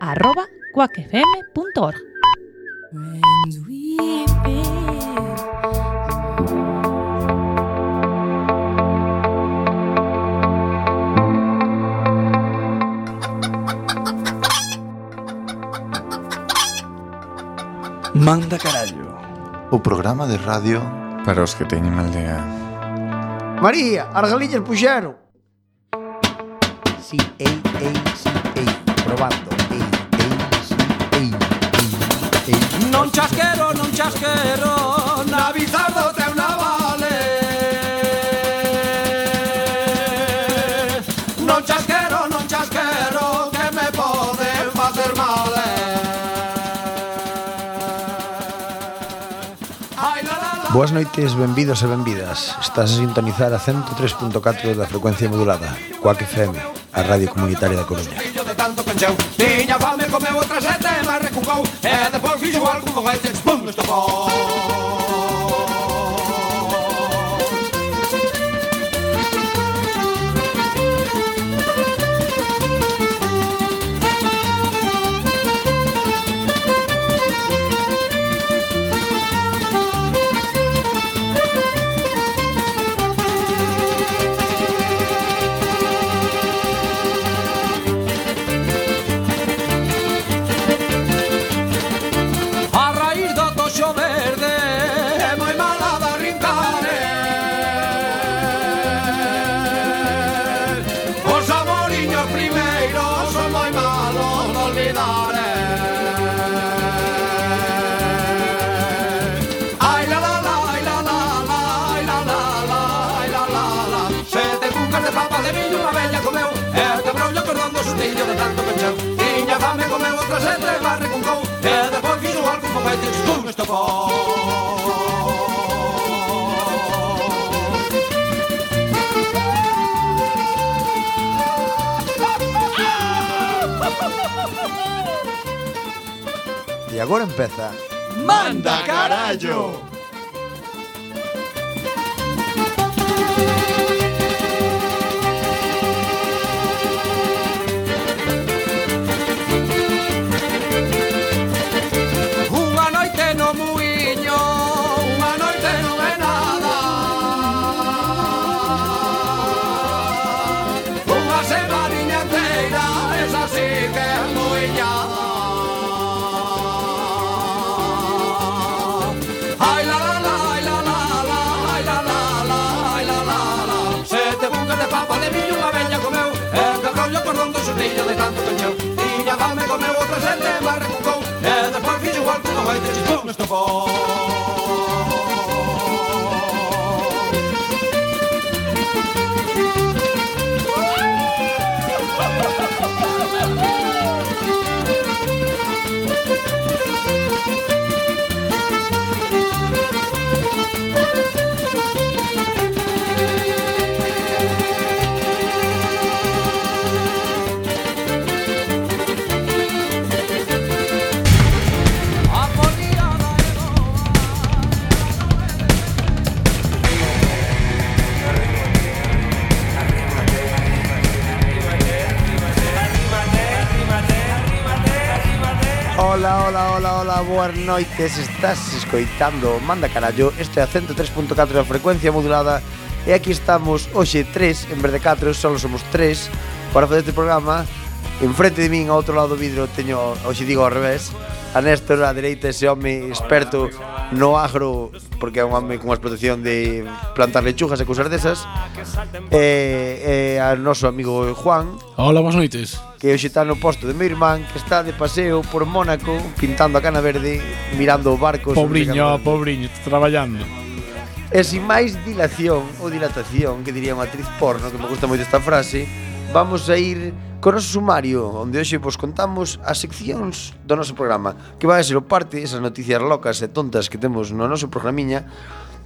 arroba cuacfm.org. Manda Carallo O programa de radio Para os que teñen mal día María, as galiñas puxeron Si, sí, ei, ei. Non chasquero, non chasquero Na bizardo teu navale Non chasquero, non chasquero Que me poden facer mal? Boas noites, benvidos e benvidas. Estás a sintonizar a 103.4 da frecuencia modulada Coac FM, a radio comunitaria da Coruña encheu Tiña fame, comeu outra sete, mas recucou E eh, depois fixo algo con este espum estopou E agora empeza Manda carallo. kulkee lujaa. Ai la la la, ai la la la, ai la la la, ai la la la. Se te de papa de millo unha bella comeu, e cabrón yo cordón do xurrillo de tanto cañeu. Tiña fame comeu outra xente, mas recucou, e despois fixo igual que unha baita chistón estofón. hola, hola, hola, boas noites Estás escoitando Manda Carallo. Este é a 103.4 da frecuencia modulada. E aquí estamos, hoxe 3, en vez de 4, só somos 3 Para fazer este programa Enfrente de min, ao outro lado do vidro, teño, hoxe digo ao revés, a Néstor a dereita, ese home experto no agro, porque é un home con explotación de plantar lechugas e cousas desas, e, e a noso amigo Juan. Hola, boas noites. Que hoxe está no posto de meu irmán, que está de paseo por Mónaco, pintando a cana verde, mirando barcos. Pobriño, pobriño, traballando. E sin máis dilación ou dilatación, que diría unha actriz porno, que me gusta moito esta frase, vamos a ir co noso sumario onde hoxe vos contamos as seccións do noso programa que vai ser o parte esas noticias locas e tontas que temos no noso programiña.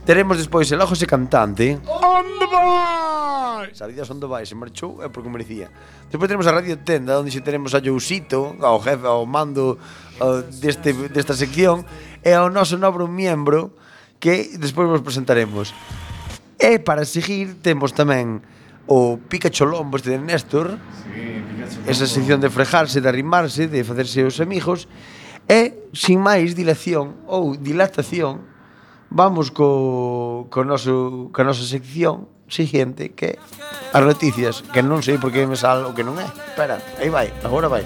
Teremos despois el José Cantante. Onde vai? Salidas onde vai, se marchou é porque merecía. Despois teremos a Radio Tenda onde xe teremos a Jousito ao jefe, ao mando uh, deste, desta sección e ao noso novo miembro que despois vos presentaremos. E para seguir temos tamén o pica cholombos de Néstor, sí, esa sección de frejarse, de arrimarse, de facerse os amigos, e, sin máis dilación ou dilatación, vamos co, co, noso, co nosa sección siguiente que as noticias, que non sei por que me sal o que non é. Espera, aí vai, agora vai.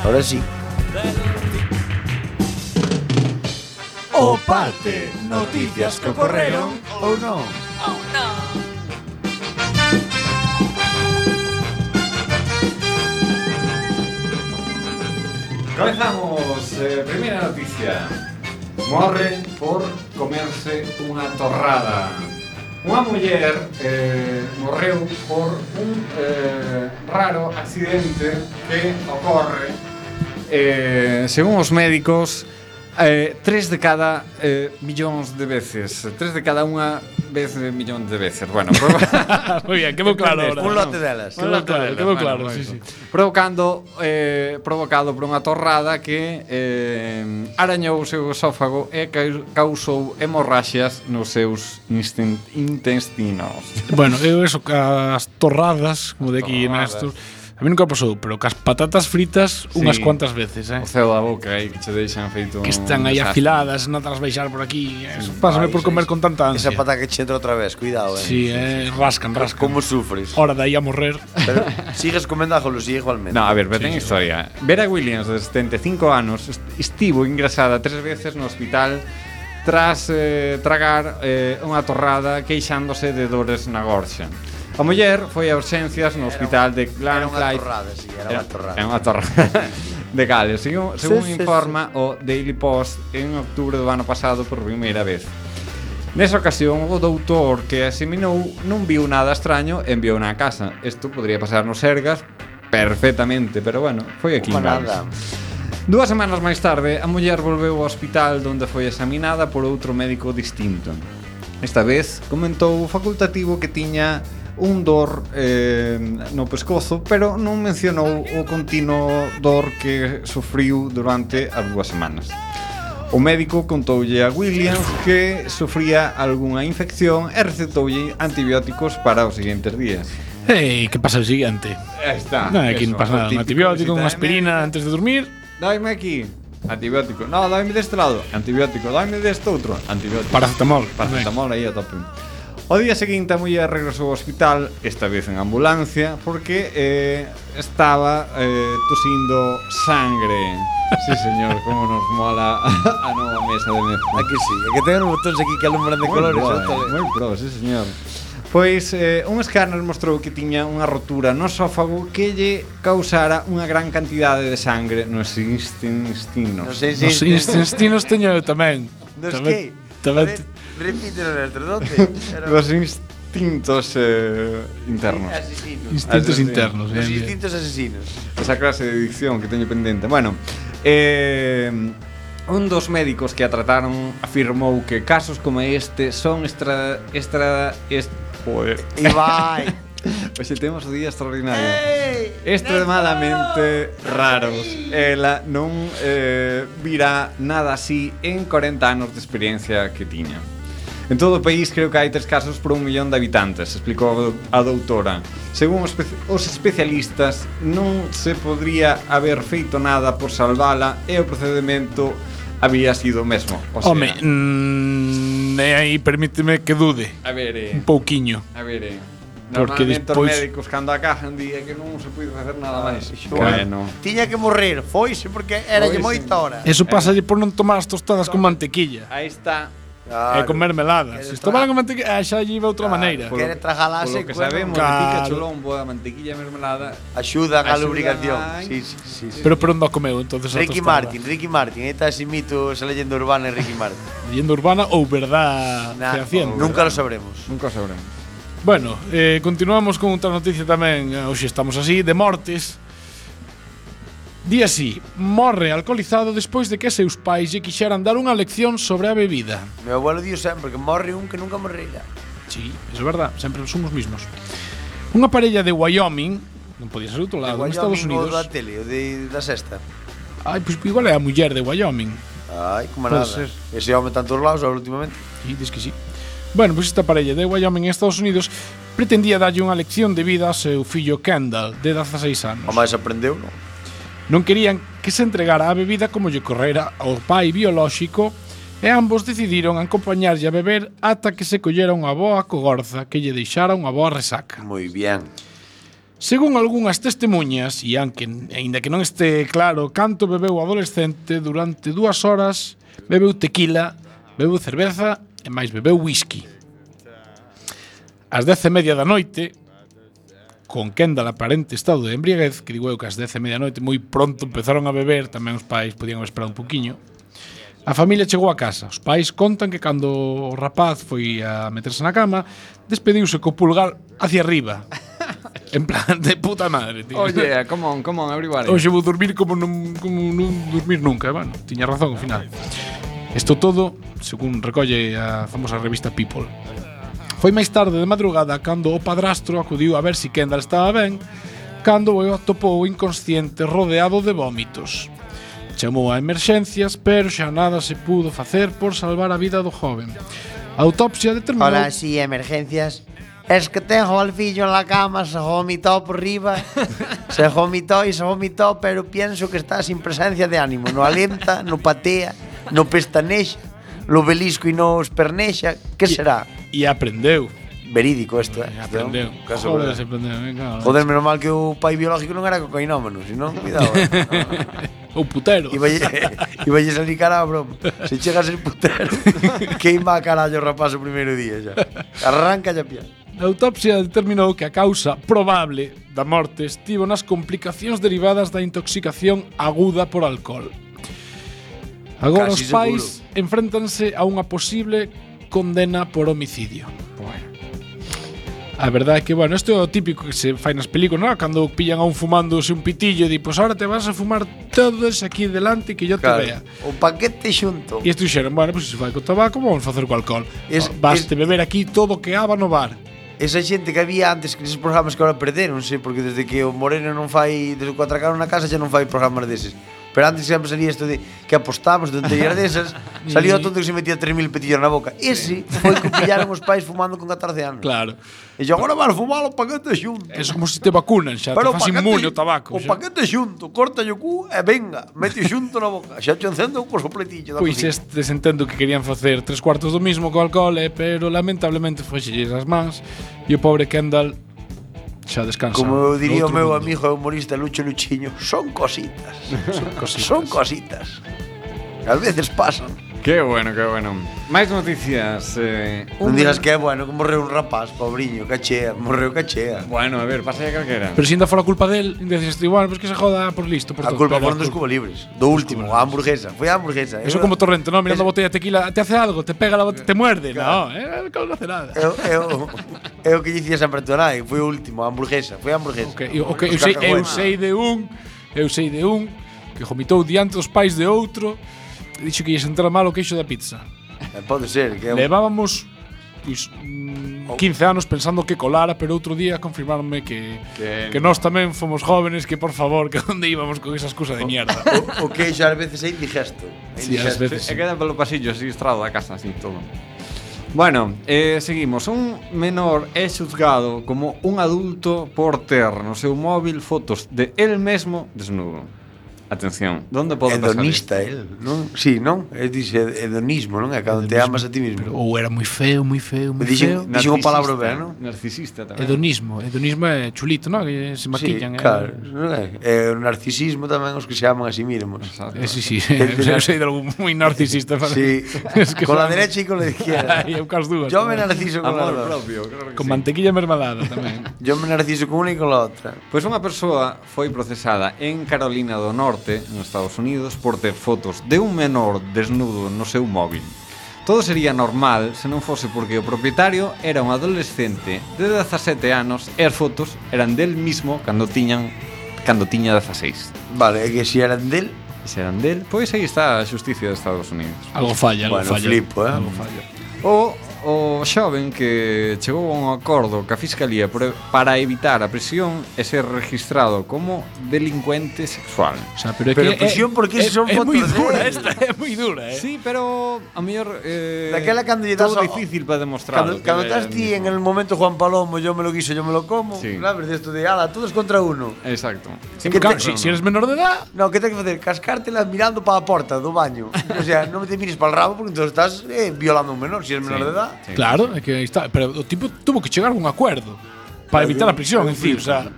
agora sí. O parte, noticias que ocorreron ou non. Ou non. Comenzamos. eh, primeira noticia Morre por comerse unha torrada Unha muller eh, morreu por un eh, raro accidente que ocorre eh, Según os médicos, Eh, tres de cada eh, millóns de veces. Tres de cada unha vez de millón de veces. Bueno, proba... Muy bien, quedou claro ahora. Un lote delas. Quedou claro, delas, quedou claro, bueno, sí, sí. Provocando, eh, provocado por unha torrada que eh, arañou o seu esófago e causou hemorraxias nos seus intestinos. Bueno, eu eso, as torradas, como de aquí, torradas. Néstor, A mí nunca pasou, pero cas patatas fritas sí. unhas cuantas veces, eh. O ceo da boca aí que che deixan feito Que están aí afiladas, non te las baixar por aquí. Eso Sí, Pásame vai, por comer sí, con tanta ansia. Esa pata que che entra outra vez, cuidado, eh. Sí, eh, rascan, rascan. Como sufres. Hora de aí a morrer. Pero sigues comendo a Jolosía igualmente. No, a ver, ver sí, ten historia. Vera Williams, de 75 anos, estivo ingresada tres veces no hospital tras eh, tragar eh, unha torrada queixándose de dores na gorxa. A muller foi a urxencias no hospital de Glanflight. Era unha torrada, sí, era unha torrada. Era unha torrada de Gales. Según, según sí, informa sí, sí. o Daily Post, en outubro do ano pasado por primeira vez. Nesa ocasión, o doutor que asiminou non viu nada extraño e enviou na casa. Isto podría pasar nos Sergas perfectamente, pero bueno, foi aquí en Gales. Dúas semanas máis tarde, a muller volveu ao hospital onde foi examinada por outro médico distinto. Esta vez comentou o facultativo que tiña un dor eh, no pescozo, pero non mencionou o continuo dor que sufriu durante as dúas semanas. O médico contoulle a Williams que sufría algunha infección e recetoulle antibióticos para os seguintes días. Ei, que pasa o siguiente? Está. Non, aquí non pasa nada. Un antibiótico, unha aspirina antes de dormir. Daime aquí. Antibiótico. No, daime deste lado. Antibiótico. Daime deste outro. Antibiótico. Paracetamol. Paracetamol aí a tope. O día seguinte a muller regresou ao hospital, esta vez en ambulancia, porque eh, estaba eh, tosindo sangre. Sí, señor, como nos mola a nova mesa de mezcla. Aquí sí, é que ten botóns aquí que alumbran de muy colores. Pro, eh, moi pro, sí, señor. Pois eh, un escáner mostrou que tiña unha rotura no sófago que lle causara unha gran cantidade de sangre nos intestinos. Nos intestinos teño eu tamén. Nos tamén. que? Tamén... Repítelo, Alberto, donde? Era... Los instintos eh, internos. Asesinos. Instintos asesinos. internos. Os bien, instintos asesinos. Esa clase de dicción que teño pendente. Bueno, eh, Un dos médicos que a trataron afirmou que casos como este son extra... extra... est... joder. Ibai. Oxe, temos o día extraordinario Ei, Extremadamente raros Ela non eh, virá nada así en 40 anos de experiencia que tiña En todo o país creo que hai tres casos por un millón de habitantes, explicou a doutora. Según os, os especialistas, non se podría haber feito nada por salvala e o procedimento había sido o mesmo. O sea, Home, mm, e aí permíteme que dude. A ver, eh, un pouquiño. A ver, eh porque despois médicos cando acajan di que non se pode facer nada máis. Ah, bueno. Tiña que morrer, foise porque era eralle moita hora. Eso pasalle por non tomar as tostadas con mantequilla. Aí está. Claro. E con mermelada. Se estaban con mantequilla, ah, xa lle iba outra claro, maneira. Quere tragalase que sabemos, claro. pica cholón, a mantequilla e mermelada axuda a lubricación. Sí, sí, sí, sí. Pero pero onde o comeu entonces Ricky Martin, Ricky Martin, esta ese mito, esa leyenda urbana de Ricky Martin. leyenda urbana ou verdad nah, fehaciente. Nunca lo sabremos. Nunca lo sabremos. Bueno, eh, continuamos con outra noticia tamén. Eh, hoxe estamos así, de mortes. Di así, morre alcoholizado despois de que seus pais lle quixeran dar unha lección sobre a bebida. Meu abuelo dio sempre que morre un que nunca morrerá. Sí, eso é verdad, sempre son os mismos. Unha parella de Wyoming Non podía ser outro lado, nos Wyoming, Estados Unidos da tele, de, da sexta. Ai, pois pues, igual é a muller de Wyoming. Ai, como nada. Ese home tantos lados últimamente. Sí, dis que sí. Bueno, pois esta parella de Wyoming en Estados Unidos pretendía darlle unha lección de vida ao seu fillo Kendall, de 16 anos. O máis aprendeu, non? Non querían que se entregara a bebida como lle correra ao pai biolóxico e ambos decidiron acompañarlle a beber ata que se collera unha boa cogorza que lle deixara unha boa resaca. Moi bien. Según algunhas testemunhas, e aunque, ainda que non este claro canto bebeu o adolescente, durante dúas horas bebeu tequila, bebeu cerveza e máis bebeu whisky. Ás dez e media da noite, con Kendall aparente estado de embriaguez, que digo eu que ás dez e media da noite moi pronto empezaron a beber, tamén os pais podían haber esperado un poquinho, a familia chegou a casa. Os pais contan que cando o rapaz foi a meterse na cama, despediuse co pulgar hacia arriba. En plan, de puta madre, tío. Oye, oh yeah, come on, come on, everybody. Oxe, vou dormir como non, como non dormir nunca, bueno, tiña razón, ao final. Isto todo, según recolle a famosa revista People. Foi máis tarde de madrugada cando o padrastro acudiu a ver se si Kendall estaba ben, cando o atopou inconsciente rodeado de vómitos. Chamou a emerxencias, pero xa nada se pudo facer por salvar a vida do joven. A autopsia determinou... Hola, sí, emergencias. Es que tengo al fillo en la cama, se vomitó por arriba, se vomitó y se vomitó, pero pienso que está sin presencia de ánimo, no alienta, no patea no Pestanexa, lo Belisco e nos Pernexa, que será? E aprendeu. Verídico isto, eh? Aprendeu. Caso Joder, se aprendeu, eh, venga. Joder, menos mal que o pai biológico non era cocainómano, senón, cuidado. Eh? O putero. Iba iba lle salir cara a broma. Se chega a ser putero, queima a carallo o rapaz o primeiro día xa. Arranca xa pia. A autopsia determinou que a causa probable da morte estivo nas complicacións derivadas da intoxicación aguda por alcohol. Agora Casi os pais seguro. enfréntanse a unha posible condena por homicidio. Bueno. A verdade é que, bueno, isto é o típico que se fai nas películas, non? Cando pillan a un fumándose un pitillo e di, pois pues, ahora te vas a fumar todos aquí delante que yo claro, te vea. O paquete xunto. E isto dixeron, bueno, pois pues, se fai co tabaco, vamos facer co alcohol. Es, ah, Baste es, beber aquí todo o que haba no bar. Esa xente que había antes que esos programas que ahora perderonse, porque desde que o Moreno non fai, desde que atracaron na casa xa non fai programas deses. Pero antes sempre salía isto de que apostamos de tonterías desas, salía o tonto que se metía 3.000 petillos na boca. Ese foi que pillaron os pais fumando con 14 anos. Claro. E yo agora vas fumalo paquete xunto. É como se te vacunan xa, Pero te faz inmune o tabaco. O paquete xunto, corta o cu e venga, mete xunto na boca. Xa te encendo co sopletillo da Pois estes entendo que querían facer tres cuartos do mismo co alcohol, eh, pero lamentablemente foi as mans e o pobre Kendall xa descansa. Como eu diría o meu mundo. amigo humorista Lucho Luchiño, son cositas. son cositas. son cositas. Ás veces pasan. Qué bueno, qué bueno. Máis noticias. Eh, un... Non digas que é bueno que morreu un rapaz, pobriño, cachea, morreu cachea. Bueno, a ver, pasa ya calquera. Pero se ainda fora culpa del, dices, igual, pois pues que se joda por listo. Por a todo, culpa foron dos cubo libres, do último, a hamburguesa. Foi a hamburguesa. Eso era... como torrente, ¿no? Mirando a botella de tequila, te hace algo, te pega la botella, te muerde. Claro. No, eh, no hace nada. Eu, eu, eu que dicía sempre a tu foi o último, a hamburguesa, foi a hamburguesa. Okay, eu, okay, eu, sei, eu sei de un, eu sei de un, que vomitou diante dos pais de outro, dixo que ia sentar mal o queixo da pizza. Eh, pode ser. Que é un... Levábamos pois, mm, 15 anos pensando que colara, pero outro día confirmarme que, que, que nós tamén fomos jóvenes, que por favor, que onde íbamos con esa excusa de mierda. O, o queixo ás veces é indigesto. É Sí, ás indigesto. veces. E queda pelo pasillo, así, estrado da casa, así, todo. Bueno, eh, seguimos. Un menor é xuzgado como un adulto por ter no seu móvil fotos de él mesmo desnudo. Atención. Donde pode pasar? Hedonista, el, non? Sí, non? É dixe hedonismo, non? É cando te amas a ti mismo. Pero, ou era moi feo, moi feo, moi dixen, feo. Dixen unha palabra ben, non? Narcisista tamén. Hedonismo. Hedonismo é chulito, non? Que se maquillan. Sí, claro. Non é? é o narcisismo tamén os que se aman a si sí mesmos. Exacto. Eh, sí, sí. Eu sei de algún moi narcisista. sí. es que con la derecha e con la izquierda. Ai, eu cas dúas. Yo me narciso con Amor la propio, claro que Con sí. mantequilla mermelada tamén. Yo me narciso con unha e con la outra. Pois pues unha persoa foi procesada en Carolina do Norte corte en Estados Unidos por ter fotos de un menor desnudo no seu móvil. Todo sería normal se non fose porque o propietario era un adolescente de 17 anos e as fotos eran del mismo cando tiñan cando tiña 16. Vale, e que se si eran del se eran del, pois aí está a xusticia de Estados Unidos. Algo falla, algo bueno, falla. flipo, eh? Algo falla. O xoven que chegou a un acordo ca Fiscalía para evitar a prisión e ser registrado como delincuente sexual. O sea, pero, pero que prisión porque é, son é, fotos moi dura esta, é moi dura, eh. Sí, pero a mellor eh daquela cando lle das todo difícil para demostrar. Cando, cando estás ti en el momento Juan Palomo, yo me lo quiso, yo me lo como, sí. la de esto de ala, todos contra uno. Exacto. Sin que te, si, si eres menor de edad, no, que tens que facer? Cascártela mirando para a porta do baño. o sea, non te mires para el rabo porque entonces estás eh, violando a un menor, si eres menor sí, de edad. Sí. Claro. Claro, é que está, pero o tipo tuvo que chegar a un acuerdo para evitar a prisión, en fin, o sea,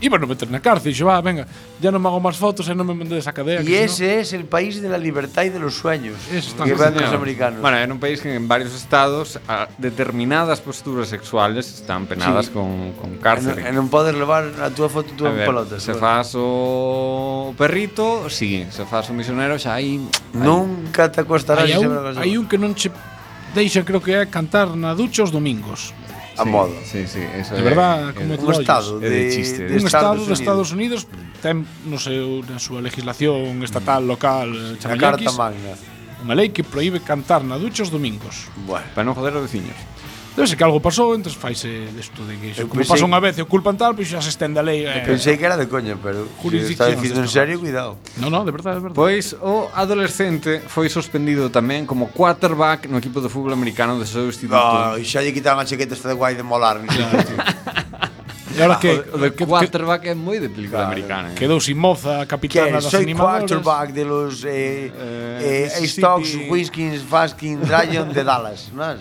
iba a meter na cárcel, dixo, va, venga, ya non me hago máis fotos e non me mandes a cadea. Y que ese es el país de la libertad y de los sueños. Eso está que van los americanos. Bueno, en un país que en varios estados a determinadas posturas sexuales están penadas sí. con, con cárcel. En, non podes levar a túa foto tú en pelotas. Se faz o perrito, sí. Se faz o misionero, xa aí... Nunca te acostarás. Hai un, hai un que non che deixa creo que é cantar na ducha os domingos. A sí, modo. Sí, sí, eso de verdad, é, como é, un estado de, de chiste, de un estado dos Estados Unidos ten no seu na súa legislación estatal, local, a carta magna. Unha lei que proíbe cantar na ducha os domingos. Bueno, para non joder os veciños. Debe ser que algo pasou, entonces faise desto de que iso. Como pensei... pasa unha vez e culpan tal, pois xa se estende a lei. Eh, pensei que era de coña, pero se está dicindo en serio, cuidado. No, no, de verdade, de verdade. Pois o adolescente foi suspendido tamén como quarterback no equipo de fútbol americano do seu instituto. No, xa lle quitaron a chaqueta esta de guai de molar. E ahora que o de quarterback que, é moi de película claro. americana. Eh. Quedou sin moza a capitana das animadoras. Soy quarterback de los eh, eh, eh, Stocks, Whiskins, Faskin, Dragon de Dallas, ¿no?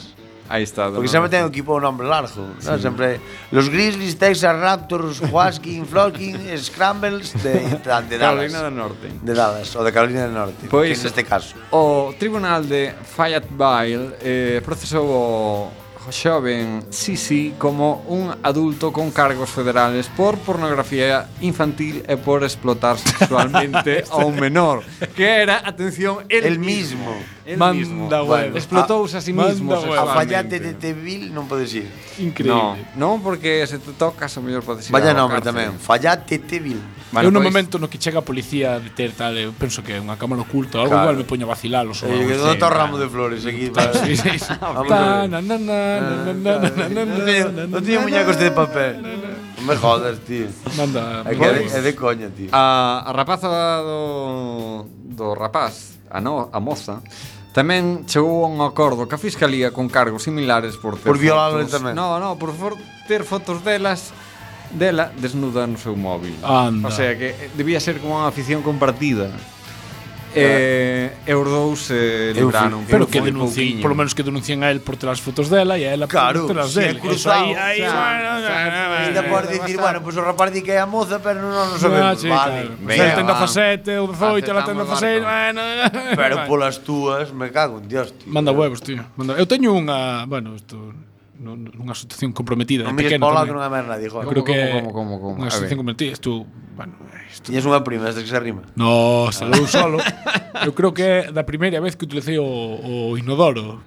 Aí está. Porque sempre ten o equipo o nome largo, sí. no? sempre los Grizzlies, Texas Raptors, Huaskin, Floskin, Scrambles de, de, Dallas. Carolina del Norte. De Dallas, o de Carolina del Norte, pois, pues, en este caso. O Tribunal de Fayetteville eh, procesou o xoven Sisi como un adulto con cargos federales por pornografía infantil e por explotar sexualmente a un menor, que era, atención, el, el mismo. El manda mismo. Explotouse a sí mismo A fallate de Tevil non podes ir. Increíble. No, non porque se te tocas o mellor podes ir. Vaya nombre tamén, fallate Tevil. Vale, eu no pois... momento no que chega a policía a deter tal, eu penso que é unha cámara oculta, algo claro. igual me poño a vacilar. Eh, que todo ramo de flores aquí. Sí, sí, sí. Ah, Non tiña muñecos de papel. Me jodas, tío. Manda. É que é de coña, tío. A, a rapaza do, do rapaz, a, no, a moza, Tamén chegou a un acordo ca Fiscalía con cargos similares por ter Por violarle tamén. No, no, por for, ter fotos delas dela desnuda no seu móvil. Anda. O sea que debía ser como unha afición compartida. Eh, eu dous eh, libraron eu fui, Pero que denuncien, polo menos que denuncien a él por ter as fotos dela E a ela claro, por ter as dela. Eso aí, aí, Ainda por dicir, bueno, pois pues o rapaz di que é a moza Pero non nos sabemos, ah, sí, vale. claro. Venga, Ela ten 17, o 18, ela ten 16 bueno, Pero polas túas, me cago en dios, tío. Manda huevos, tío Manda... Eu teño unha, bueno, isto nunha situación comprometida non pequeno tamén. que non é máis nadie, joder. Creo que como, como, como, unha situación comprometida, tú, bueno, isto... Tiñes unha prima desde que se arrima. No, salou solo. Eu creo que é da primeira vez que utilicei o, o inodoro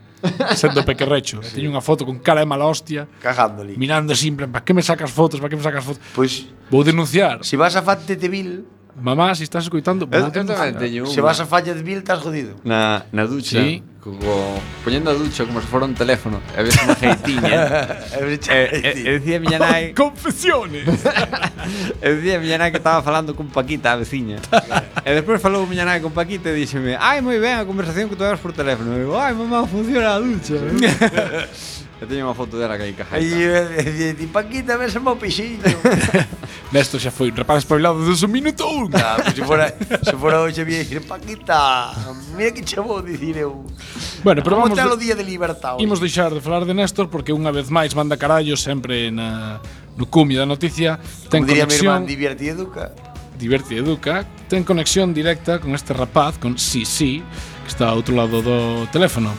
sendo pequerrecho. Sí. Teño unha foto con cara de mala hostia. Cagándole. Mirando simple, para que me sacas fotos, para que me sacas fotos. Pois... Pues, Vou denunciar. Se si vas a Fante Tevil, Mamá, se si estás escoitando, Se vas a falla de mil, estás jodido. Na, na ducha. Sí. Como, poñendo a ducha como se fora un teléfono e ves unha feitiña e, e, e dicía miña nai confesiones. E dicía miña nai que estaba falando con Paquita a veciña. E despois falou miña nai con Paquita e díxeme ai moi ben a conversación que tu por teléfono e digo ai mamá funciona a ducha Eu teño unha foto dela que hai cajaita. E di, Paquita, ves o pixiño. Nesto xa foi, rapaz espabilado dos un minuto un. Se fora, se fora hoxe vi dicir, Paquita, mira que che vou dicir eu. Bueno, pero vamos... Vamos o día de libertad. hoxe? Imos deixar de falar de Néstor porque unha vez máis manda carallo sempre na, no cumio da noticia. Ten Como diría conexión... mi irmán, divierte e educa. Divierte e educa. Ten conexión directa con este rapaz, con Sisi, que está ao outro lado do teléfono.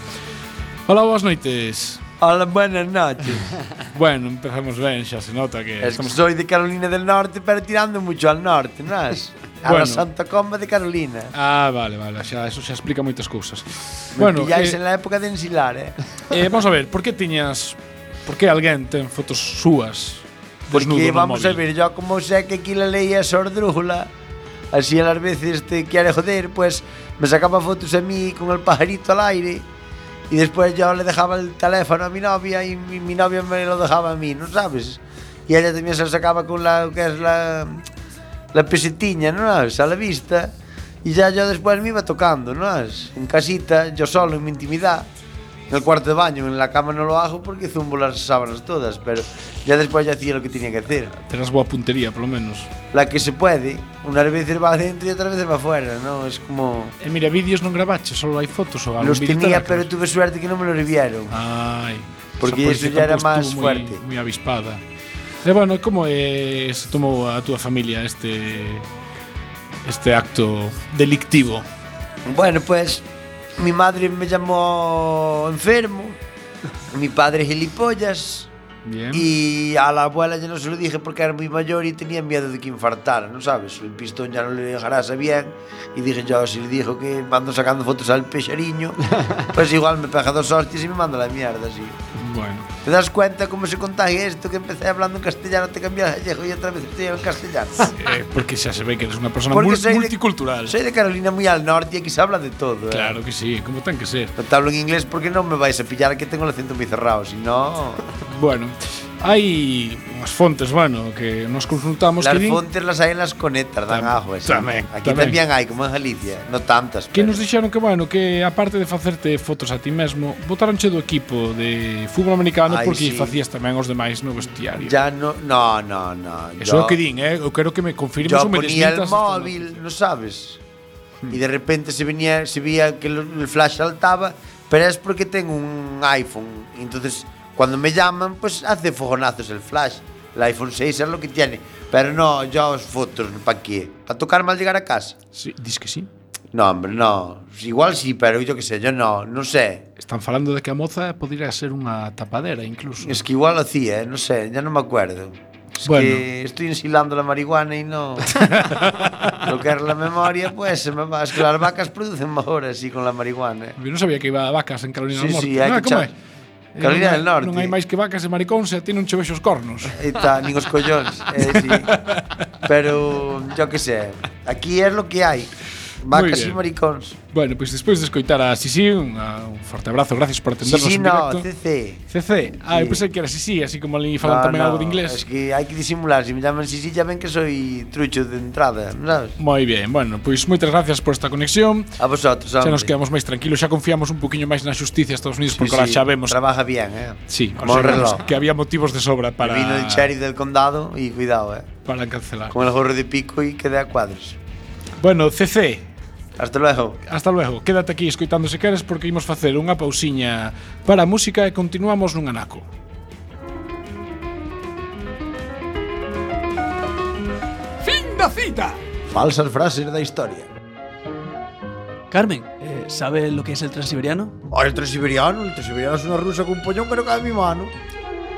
Hola, boas noites. Hola, buenas noches. bueno, empezamos ben, xa se nota que... Es estamos... que soy de Carolina del Norte, pero tirando mucho al norte, nas? A bueno. la Santa Comba de Carolina. Ah, vale, vale, xa, eso xa explica moitas cousas. Me bueno, pilláis eh, en la época de ensilar, eh? eh vamos a ver, por que tiñas... Por que alguén ten fotos súas Porque vamos a ver, yo como sé que aquí la ley es sordrújula, así a las veces te quiere joder, pues me sacaba fotos a mí con el pajarito al aire. Y después yo le dejaba el teléfono a mi novia y mi, novia me lo dejaba a mí, ¿no sabes? Y ella también se sacaba con la que es la, la pesetiña, ¿no sabes? A la vista. Y ya yo después me iba tocando, ¿no sabes? En casita, yo solo, en mi intimidad. En el cuarto de baño, en la cama no lo hago porque zumbo las sábanas todas, pero ya después ya hacía lo que tenía que hacer. Terás boa puntería, polo menos. La que se puede, unas veces va adentro y otras veces va afuera, ¿no? Es como... E mira, vídeos non grabache, solo hai fotos ou algún Los tenía, pero tuve suerte que no me lo revieron. Ai. Porque esa eso policía ya era más estuvo fuerte. Moi avispada. E bueno, como eh, se tomou a túa familia este este acto delictivo? Bueno, pues mi madre me llamó enfermo, mi padre gilipollas Bien. y a la abuela ya no se lo dije porque era muy mayor y tenía miedo de que infartara, ¿no sabes? El pistón ya no le dejarás bien y dije yo, si le dijo que mando sacando fotos al pechariño, pues igual me pega dos hostias y me manda la mierda, sí. Bueno. ¿Te das cuenta cómo se contagia esto? Que empecé hablando en castellano, te cambié al gallego y otra vez estoy en castellano. Eh, porque xa se ve que eres unha persona Porque mul soy de- multicultural. Soy de Carolina muy al norte y aquí se habla de todo. ¿eh? Claro que sí, como ten que ser. No te hablo en inglés porque no me vais a pillar que tengo el acento muy cerrado, si no... Bueno, hai unhas fontes, bueno, que nos consultamos Las que din... fontes las hai las conetas dan tam, ajo, así. Tamén, Aquí tamén. tamén hai, como en Galicia, no tantas. Que pero. nos dixeron que, bueno, que aparte de facerte fotos a ti mesmo, botaronche do equipo de fútbol americano Ay, porque sí. facías tamén os demais no vestiario. Ya no, no, no, no. Eso yo, é o que din, eh? Eu quero que me confirmes ou me. Yo ponía el móvil, no sabes? E Y de repente se venía, se veía que el flash saltaba, pero es porque tengo un iPhone, entonces... cuando me llaman, pues hace fogonazos el flash. El iPhone 6 es lo que tiene. Pero no, yo os fotos, ¿para qué? ¿Para tocar mal llegar a casa? Sí, que sí. No, hombre, no. Igual sí, pero yo qué sé, yo no, no sé. Están falando de que a moza podría ser unha tapadera incluso. Es que igual lo hacía, ¿eh? no sé, ya no me acuerdo. Es Bueno. que estoy ensilando la marihuana y no. lo que era la memoria, pues se me va. Es que las vacas producen mejor así con la marihuana. ¿eh? Eu non sabía que iba a vacas en Carolina Sí, del Norte. sí, hai Ah, que echar- é? Carolina non, del Norte. Non hai máis que vacas e maricóns e a ti non che vexo os cornos. E tá, nin os collóns. Eh, sí. Pero, yo que sé, aquí é lo que hai. Vacas bien. maricóns. Bueno, pois despois de escoitar a Sisi, un, a- un forte abrazo, gracias por atendernos sí, en no, directo. CC. CC. Ah, eu Sí. pensei que era Sisi, así como ali falan No, tamén no, algo de inglés. Es que hay que disimular. Si me llaman Sisi, ya ven que soy trucho de entrada, ¿no ¿sabes? Moi ben, bueno, pois moitas gracias por esta conexión. A vosotros, Xa hombre. nos quedamos máis tranquilos, xa confiamos un poquinho máis na xusticia de Estados Unidos, Sí, porque ahora sí, xa vemos Trabaja bien, ¿eh? Sí, Como ahora xa reloj. que había motivos de sobra para Vino el sheriff del condado y cuidado, ¿eh? para cancelar. Con el gorro de pico y quedé a cuadros. Bueno, CC, Hasta luego. Hasta luego. Quédate aquí escoitando se queres porque imos facer unha pausiña para a música e continuamos nun anaco. Fin da cita. Falsas frases da historia. Carmen, eh, ¿sabe lo que es el transiberiano? Ah, el transiberiano, el transiberiano es una rusa con un pollón que no cae en mi mano.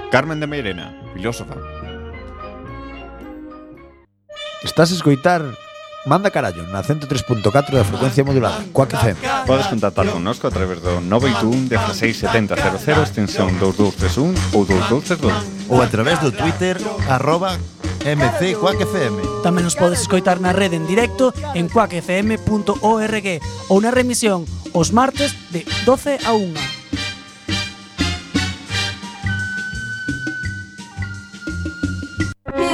Carmen de Meirena, filósofa. Estás a escoitar Manda carallo na 103.4 da frecuencia modulada Coac FM Podes contactar connosco a través do 921-16700 extensión 2231 ou 2232 Ou a través do Twitter arroba MC Quack FM Tamén nos podes escoitar na rede en directo en quackfm.org ou na remisión os martes de 12 a 1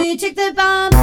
You took the bomb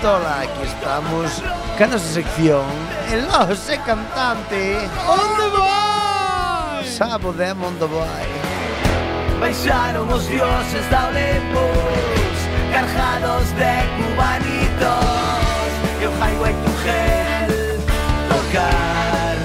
Pistola, aquí estamos. Ca nosa sección? El Lose Cantante. Onde vai? Sabo de Mondo vai Baixaron os dioses da Olympus Carjados de cubanitos. E o highway to hell tocar.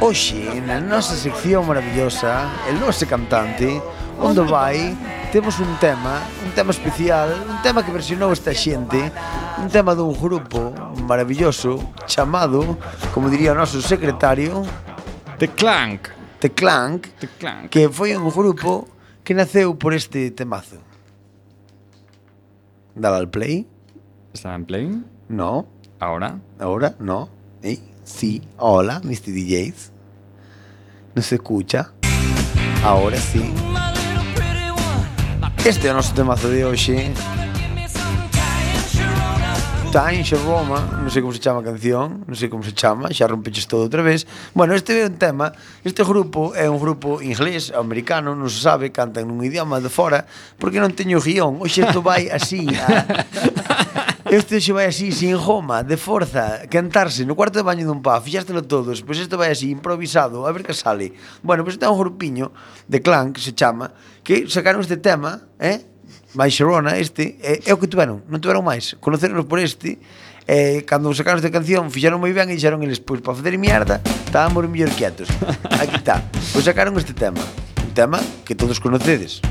Oxe, na nosa sección maravillosa El Lose Cantante Onde vai temos un tema, un tema especial, un tema que versionou esta xente, un tema dun grupo maravilloso chamado, como diría o noso secretario, The Clank. The Clank, The Clank. que foi un grupo que naceu por este temazo. Dale al play. ¿Está en play? No. Ahora. Ahora, no. ¿Eh? Sí. Hola, Mr. DJs. No se escucha. Ahora sí. Este é o noso temazo de hoxe. Time Roma Non sei como se chama a canción Non sei como se chama Xa rompeches todo outra vez. Bueno, este é un tema Este grupo é un grupo inglés, americano Non se sabe, cantan nun idioma de fora Porque non teño guión. Oxe, isto vai así a... este xe vai así, sin goma, de forza, cantarse no cuarto de baño dun pub, fixástelo todos, pois isto vai así, improvisado, a ver que sale. Bueno, pois ten un grupiño de clan que se chama, que sacaron este tema, eh? Baixerona, este, é, é o que tuveron, non tuveron máis. Conoceronos por este, eh, cando sacaron esta canción fixaron moi ben e dixeron eles pois para facer mierda estábamos mellor quietos aquí está pois sacaron este tema un tema que todos conocedes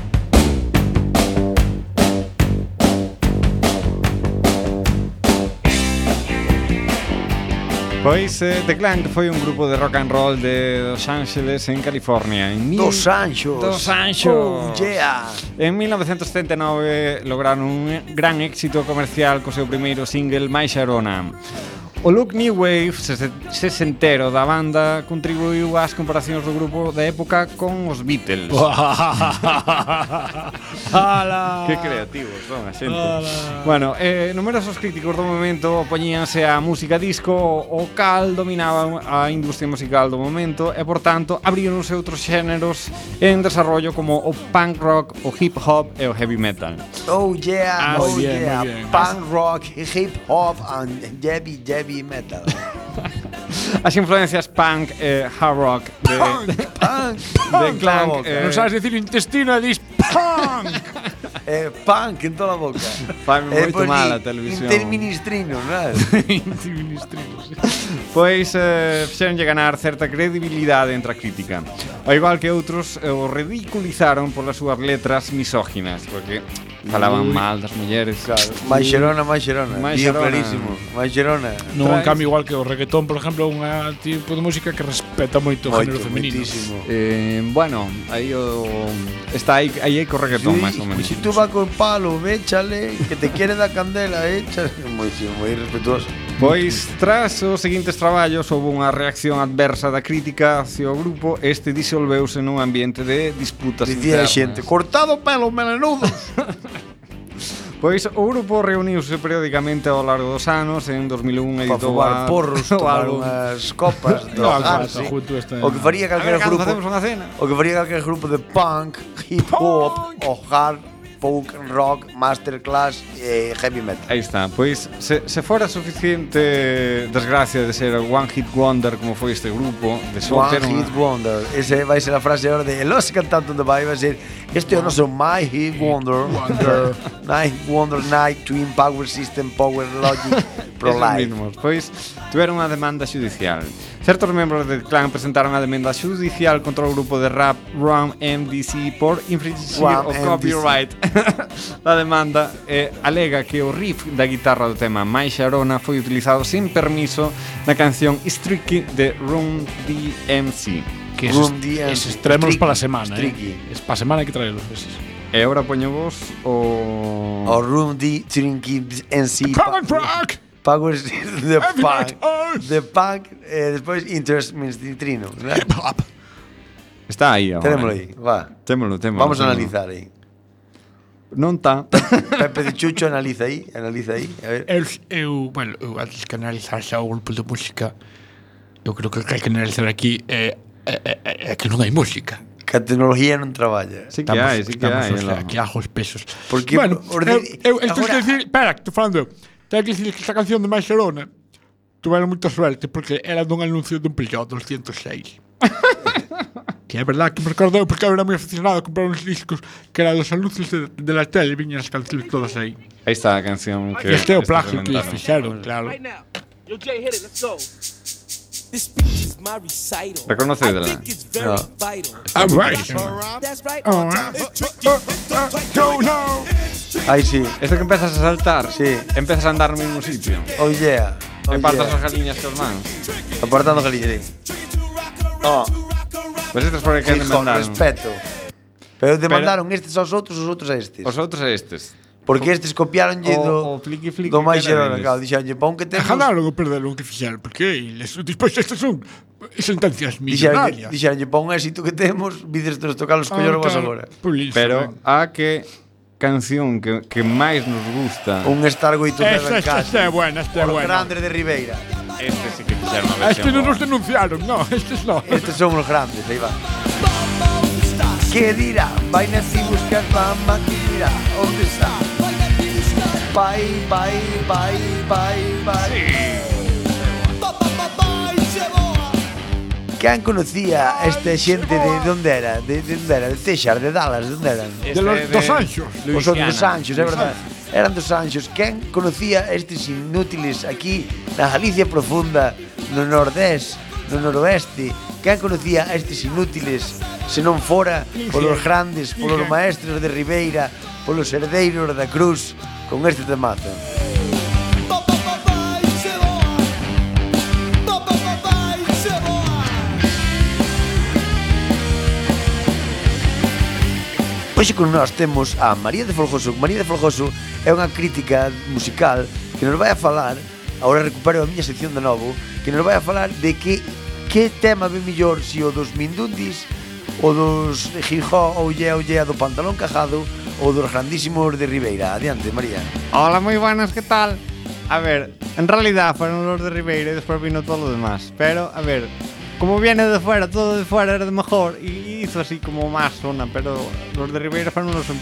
Pois eh, The Clank foi un grupo de rock and roll de Los Ángeles en California en mil... Dos Anxos. Dos Anxos. Oh, yeah. En 1979 lograron un gran éxito comercial co seu primeiro single My Sharona. O look new wave sesentero da banda contribuiu ás comparacións do grupo da época con os Beatles. Ala. que creativos son a xente. Bueno, eh, numerosos críticos do momento opoñíanse á música disco, o cal dominaba a industria musical do momento e, por tanto, abríronse outros xéneros en desarrollo como o punk rock, o hip hop e o heavy metal. Oh yeah, As, oh yeah, yeah. punk rock, hip hop and heavy, heavy heavy metal. As influencias punk e eh, hard rock de, punk, de, punk, de punk Clank. Eh, non sabes dicir intestino e dis punk. eh, punk en toda a boca. Fai eh, moito pois mal a televisión. Interministrino, non? interministrinos. Pois eh, fixeronlle ganar certa credibilidade entre a crítica. Ao igual que outros eh, o ridiculizaron polas súas letras misóginas, porque falaban mal das mulleres Claro, máis xerona, máis xerona. Máis xerona. clarísimo. Máis xerona. Non, en cambio, igual que o reggaetón, por exemplo, é un tipo de música que respeta moito o género femenino. moitísimo. eh, Bueno, aí o... Está aí, aí co reggaetón, Sí, máis ou menos Si tú vas con palo, véchale, que te quiere dar candela, échale. Moi, moi respetuoso. Pois tras os seguintes traballos houve unha reacción adversa da crítica hacia o grupo este disolveuse nun ambiente de disputas Dicía internas. xente, cortado pelo melenudos. Pois o grupo reuniuse periódicamente ao largo dos anos En 2001 editou a... fumar porros, tomar álbum. unhas copas No, drogar, sí. O que faría calquera A ver, cando grupo facemos unha cena. O que faría calquer grupo de punk, hip hop ou hard folk, rock, masterclass e heavy metal. Aí está, pois se, se fora suficiente desgracia de ser one hit wonder como foi este grupo de só One ter hit wonder, ese vai ser a frase agora de los cantante de vai vai ser este é o noso my hit wonder, wonder. night wonder night twin power system power logic pro-life. Pois tiveron unha demanda judicial. Certos membros del clan presentaron a demanda judicial contra o grupo de rap Ram MDC por infringir Ram o MDC. copyright. a demanda eh, alega que o riff da guitarra do tema My Sharona foi utilizado sin permiso na canción Streaky de Run DMC. Que esos, esos traemos para a semana, eh. Streaky. eh. Es para a semana hai que traelos esos. E agora poño vos o... O Room D Trinky NC... Product Rock! Pagos de Punk. Oh. De Punk e eh, despois Interest Trino Hip hop. Está aí, ó. Témolo aí, va. Témolo, témolo. Vamos témolo. analizar aí. Non tá. Pepe de Chucho analiza aí, analiza aí, a ver. Eu, eu, bueno, eu antes que analizar xa o grupo de música, eu creo que o que hai que analizar aquí é, é, é, é que non hai música. Que a tecnología non traballa. Sí que estamos, hai, sí que hai. O sea, aquí ajo os pesos. Porque, bueno, eu, eu, eu, agora, decir, espera, estou falando eu. Ten que dicir que esta canción de Barcelona tuveron moita suerte porque era dun anuncio dun Peugeot 206. que é verdad que me recordou porque eu era moi aficionado a comprar uns discos que eran dos anuncios de, de la tele e viñan as cancións todas aí. Aí está a canción que... Este é o plagio que fixeron, claro. Right now. Yo, Jay, hit it, let's go. Reconoce de la. Ah. Ay, sí. Esto que empiezas a saltar, sí. Empiezas a andar no mismo sitio. Oh, yeah. Oh, Apartas yeah. as galiñas que man. Apartando galiñas. Oh. Pues estes por que sí, mandaron. respeto. Pero te Pero... estes aos outros, os outros a estes. Os outros a estes. Porque estes copiaronlle do o fliqui fliqui do máis xerona, claro, dixanlle, pa un que temos. Ojalá logo perderon o que fixeron, porque les, despois estas son sentencias millonarias. Dixanlle, pa un éxito que temos, vides tros tocar os ah, collos vos agora. Pero a que canción que, que máis nos gusta. Un estargoito de arrancar. Esta é buena, esta é buena. Grande de Ribeira. Este sí que fixeron a. Ah, este non nos denunciaron, no, estes non. Estes son os grandes, aí va. Que dirá? Vai nací buscar mamá que dirá? Onde Pai, pai, pai, vai, pai. Sí. Quen conocía esta xente de onde era? De, de onde era? De Texas, de Dallas, de onde eran? De los, dos Anxos. Os dos Anxos, é verdade. Eran dos anchos. Quen conocía estes inútiles aquí na Galicia profunda, no nordés, no noroeste, Quen conocía a estes inútiles se non fora polos grandes, polos maestros de Ribeira, polos herdeiros da Cruz, con este temazo. Hoxe con nós temos a María de Folgoso. María de Folgoso é unha crítica musical que nos vai a falar, agora recupero a miña sección de novo, que nos vai a falar de que que tema ve mellor se si o dos mindundis o dos gijó ou lle ou lle do pantalón cajado ou dos grandísimos de Ribeira. Adiante, María. Hola, moi buenas, que tal? A ver, en realidad fueron los de Ribeira y después vino todo lo demás. Pero, a ver, como viene de fuera, todo de fuera era de mejor y hizo así como más zona, pero los de Ribeira fueron los, que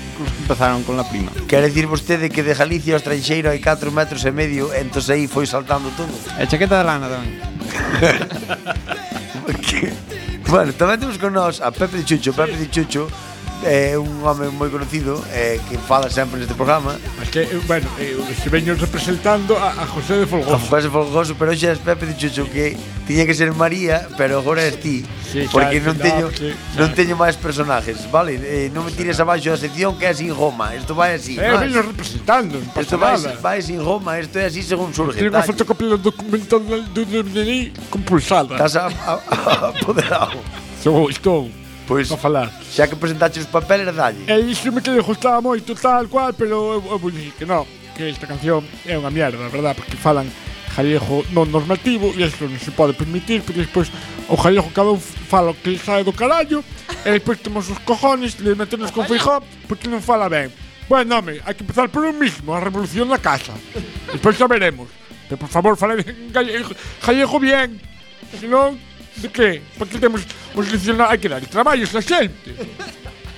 empezaron con la prima. Quer decir vostede que de Galicia ao estranxeiro hai 4 metros e medio, entón aí foi saltando todo. E chaqueta de lana tamén. bueno, tamén temos con nós a Pepe de Chucho, Pepe de Chucho, é un home moi conocido eh, que fala sempre neste programa. Es que, bueno, eh, se veño representando a, a José de Folgoso. A José de Folgoso, pero xa Pepe dixo que tiña que ser María, pero agora és ti. Sí, porque claro, non teño sí, non claro. teño máis personajes, vale? Eh, non me tires abaixo a sección que é sin Roma. Isto vai así. Eh, veño representando, non pasa Isto vai, nada. vai sin Roma. isto é así según surge. Tiene unha fotocopia do documento do DNI compulsada. Estás apoderado. Estou, estou. Pois, para falar. Xa que presentaches os papeles, dalle. E iso me que lle gustaba moito tal cual, pero eu, eu vou dicir que non, que esta canción é unha mierda, verdad, porque falan jalejo non normativo e isto non se pode permitir, porque despois o jalejo cada un fala o que sae do carallo, e despois temos os cojones, le metemos con feijó, porque non fala ben. Bueno, home, hai que empezar por un mismo, a revolución na casa. Despois xa veremos. Pero por favor, fale en jalejo bien, senón De que? Porque temos os dicionarios hai que dar traballos a xente.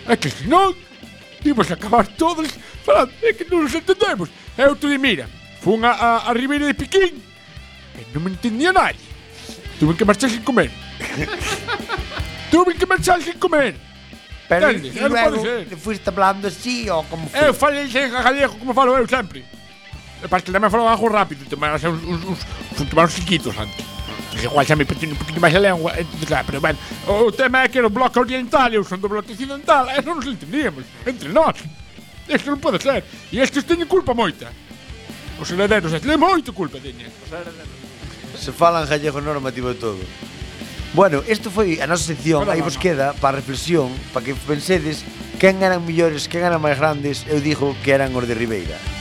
É que senón imos acabar todos falando, é que non nos entendemos. Eu te di, mira, fun a, a, a Ribeira de Piquín e non me entendía nadie. Tuve que marchar sin comer. Tuve que marchar sin comer. Pero Entendes? e logo te fuiste hablando así ou como foi? Eu falei en gallego como falo eu sempre. E para que tamén falo algo rápido, tomar uns, uns, uns, uns, uns chiquitos antes igual xa me petiño un poquinho máis a lengua, claro, pero ben, o tema é que era o bloque oriental e eu son do bloque occidental, e non nos entendíamos, entre nós. Isto non pode ser, e estes teñen culpa moita. Os herederos, teñen moito culpa teñen. Os herederos. Se falan gallego normativo e todo. Bueno, isto foi a nosa sección, aí vos queda para reflexión, para que pensedes quen eran millores, quen eran máis grandes, eu digo que eran os de Ribeira.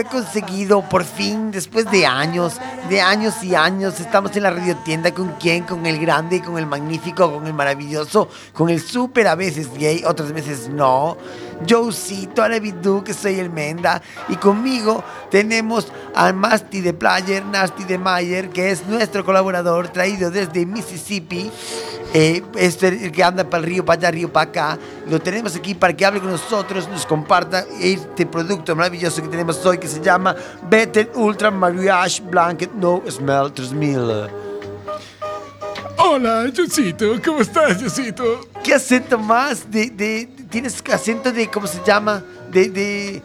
He conseguido por fin, después de años, de años y años. Estamos en la radiotienda con quién, con el grande, con el magnífico, con el maravilloso, con el súper, a veces gay, otras veces no. Joecito, Arabidu, que soy el Menda. Y conmigo tenemos al Masti de Player, Nasty de Mayer, que es nuestro colaborador, traído desde Mississippi. Eh, este el que anda para el río, para allá, río, para acá. Lo tenemos aquí para que hable con nosotros, nos comparta este producto maravilloso que tenemos hoy que se llama Better Ultra Mariage Blanket No Smell 3000. Hola, Josito, ¿cómo estás, Josito? ¿Qué acento más? De, de, ¿Tienes acento de, ¿cómo se llama? De, de,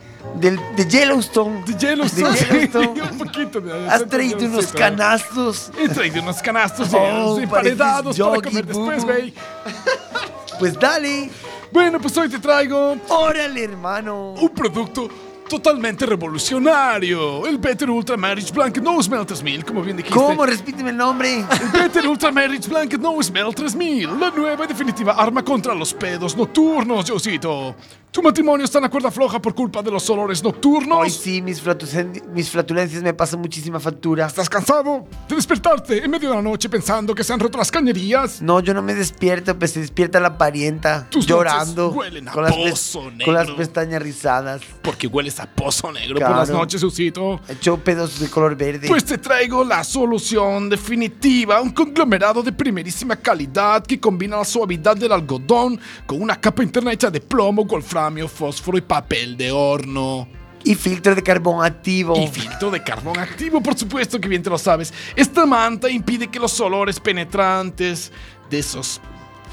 de Yellowstone. De Yellowstone, De Yellowstone. sí, un poquito de Has traído unos Yellowstone. canastos. He traído unos canastos Oh, emparedados para comer después, güey. Pues dale. Bueno, pues hoy te traigo Órale, hermano. un producto totalmente revolucionario. El Better Ultra Marriage Blanket No Smell 3000, como bien dijiste. ¿Cómo? Repíteme el nombre. El Better Ultra Marriage Blanket No Smell 3000, la nueva y definitiva arma contra los pedos nocturnos, Josito. ¿Tu matrimonio está en la cuerda floja por culpa de los olores nocturnos? Hoy sí, mis, flatulencias me pasan muchísima factura. ¿Estás cansado de despertarte en medio de la noche pensando que se han roto las cañerías? No, yo no me despierto, pues se despierta la parienta Tus llorando huelen a con, las con las pestañas rizadas. Porque hueles a pozo negro por las noches. Hecho pedos de color verde. Pues te traigo la solución definitiva, un conglomerado de primerísima calidad que combina la suavidad del algodón con una capa interna hecha de plomo, wolframio, fósforo y papel de horno. y filtro de carbón activo. Y filtro de carbón activo, por supuesto que bien te lo sabes. Esta manta impide que los olores penetrantes de esos